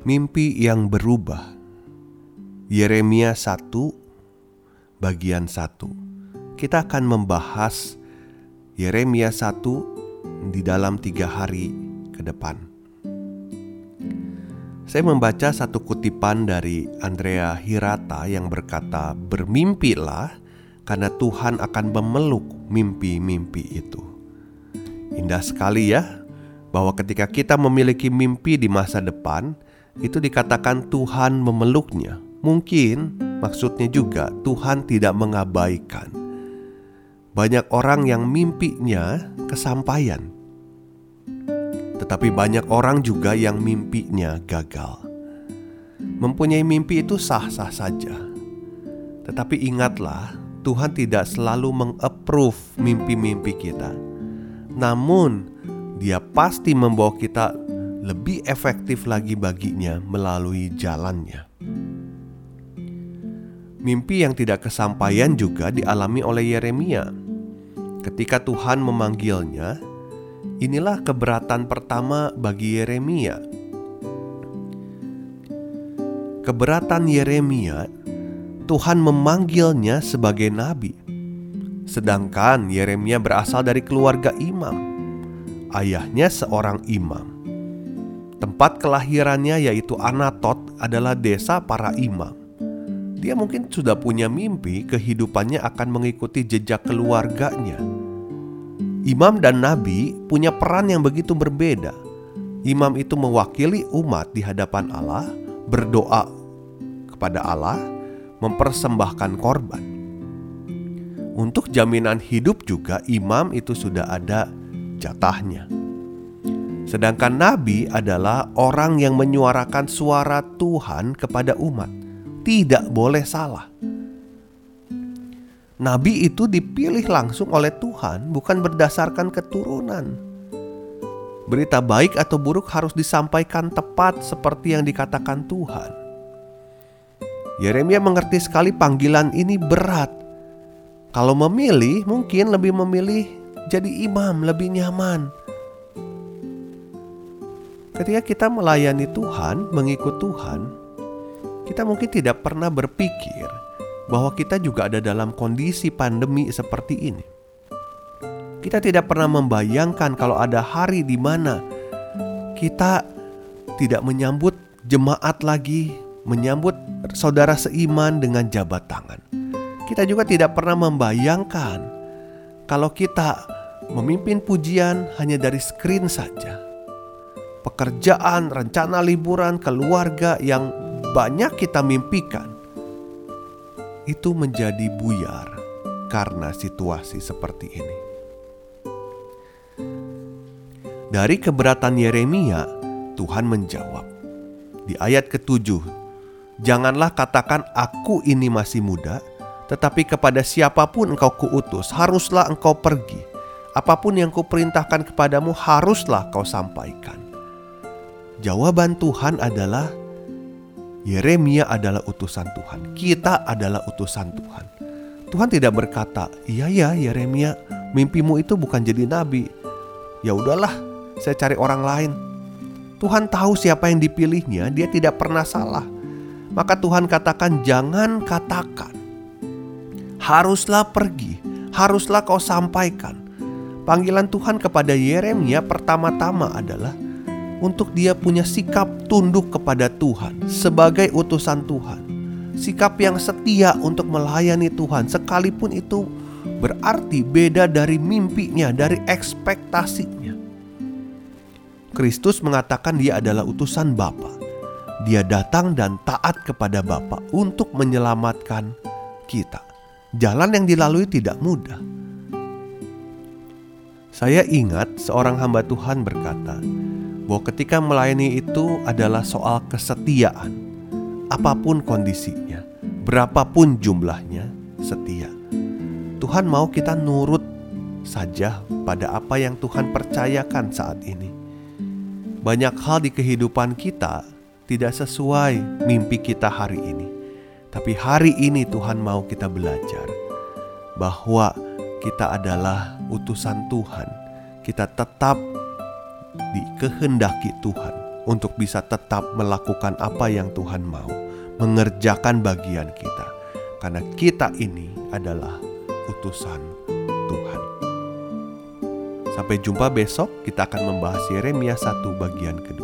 Mimpi yang berubah. Yeremia 1 bagian 1 Kita akan membahas Yeremia 1 di dalam tiga hari ke depan. Saya membaca satu kutipan dari Andrea Hirata yang berkata Bermimpilah karena Tuhan akan memeluk mimpi-mimpi itu. Indah sekali ya bahwa ketika kita memiliki mimpi di masa depan, itu dikatakan Tuhan memeluknya. Mungkin maksudnya juga Tuhan tidak mengabaikan. Banyak orang yang mimpinya kesampaian, tetapi banyak orang juga yang mimpinya gagal. Mempunyai mimpi itu sah-sah saja, tetapi ingatlah, Tuhan tidak selalu mengapprove mimpi-mimpi kita. Namun, Dia pasti membawa kita lebih efektif lagi baginya melalui jalannya. Mimpi yang tidak kesampaian juga dialami oleh Yeremia. Ketika Tuhan memanggilnya, inilah keberatan pertama bagi Yeremia. Keberatan Yeremia, Tuhan memanggilnya sebagai nabi. Sedangkan Yeremia berasal dari keluarga imam. Ayahnya seorang imam. Tempat kelahirannya yaitu Anatot adalah desa para imam. Dia mungkin sudah punya mimpi kehidupannya akan mengikuti jejak keluarganya. Imam dan nabi punya peran yang begitu berbeda. Imam itu mewakili umat di hadapan Allah, berdoa kepada Allah, mempersembahkan korban. Untuk jaminan hidup juga imam itu sudah ada jatahnya. Sedangkan nabi adalah orang yang menyuarakan suara Tuhan kepada umat. Tidak boleh salah. Nabi itu dipilih langsung oleh Tuhan, bukan berdasarkan keturunan. Berita baik atau buruk harus disampaikan tepat seperti yang dikatakan Tuhan. Yeremia mengerti sekali panggilan ini berat. Kalau memilih, mungkin lebih memilih jadi imam, lebih nyaman Ketika kita melayani Tuhan, mengikut Tuhan, kita mungkin tidak pernah berpikir bahwa kita juga ada dalam kondisi pandemi seperti ini. Kita tidak pernah membayangkan kalau ada hari di mana kita tidak menyambut jemaat lagi, menyambut saudara seiman dengan jabat tangan. Kita juga tidak pernah membayangkan kalau kita memimpin pujian hanya dari screen saja pekerjaan, rencana liburan, keluarga yang banyak kita mimpikan, itu menjadi buyar karena situasi seperti ini. Dari keberatan Yeremia, Tuhan menjawab di ayat ketujuh, "Janganlah katakan aku ini masih muda, tetapi kepada siapa pun engkau kuutus, haruslah engkau pergi. Apa pun yang kuperintahkan kepadamu, haruslah kau sampaikan." Jawaban Tuhan adalah Yeremia adalah utusan Tuhan. Kita adalah utusan Tuhan. Tuhan tidak berkata, "Iya ya, Yeremia, mimpimu itu bukan jadi nabi." Ya udahlah, saya cari orang lain. Tuhan tahu siapa yang dipilihnya, dia tidak pernah salah. Maka Tuhan katakan, "Jangan katakan. Haruslah pergi, haruslah kau sampaikan." Panggilan Tuhan kepada Yeremia pertama-tama adalah untuk dia punya sikap tunduk kepada Tuhan sebagai utusan Tuhan. Sikap yang setia untuk melayani Tuhan sekalipun itu berarti beda dari mimpinya, dari ekspektasinya. Kristus mengatakan dia adalah utusan Bapa. Dia datang dan taat kepada Bapa untuk Saya ingat seorang hamba Tuhan berkata bahwa ketika melayani itu adalah soal kesetiaan, apa pun kondisinya, berapapun jumlahnya, setia. Tuhan mau kita nurut saja pada apa yang Tuhan percayakan saat ini. Banyak hal di kehidupan kita tidak sesuai mimpi kita hari ini, tapi hari ini Tuhan mau kita belajar bahwa kita adalah utusan Tuhan. Kita tetap dikehendaki Tuhan untuk bisa tetap melakukan apa yang Tuhan mau, mengerjakan bagian kita. Karena kita ini adalah utusan Tuhan. Sampai jumpa besok, kita akan membahas Yeremia 1 bagian kedua.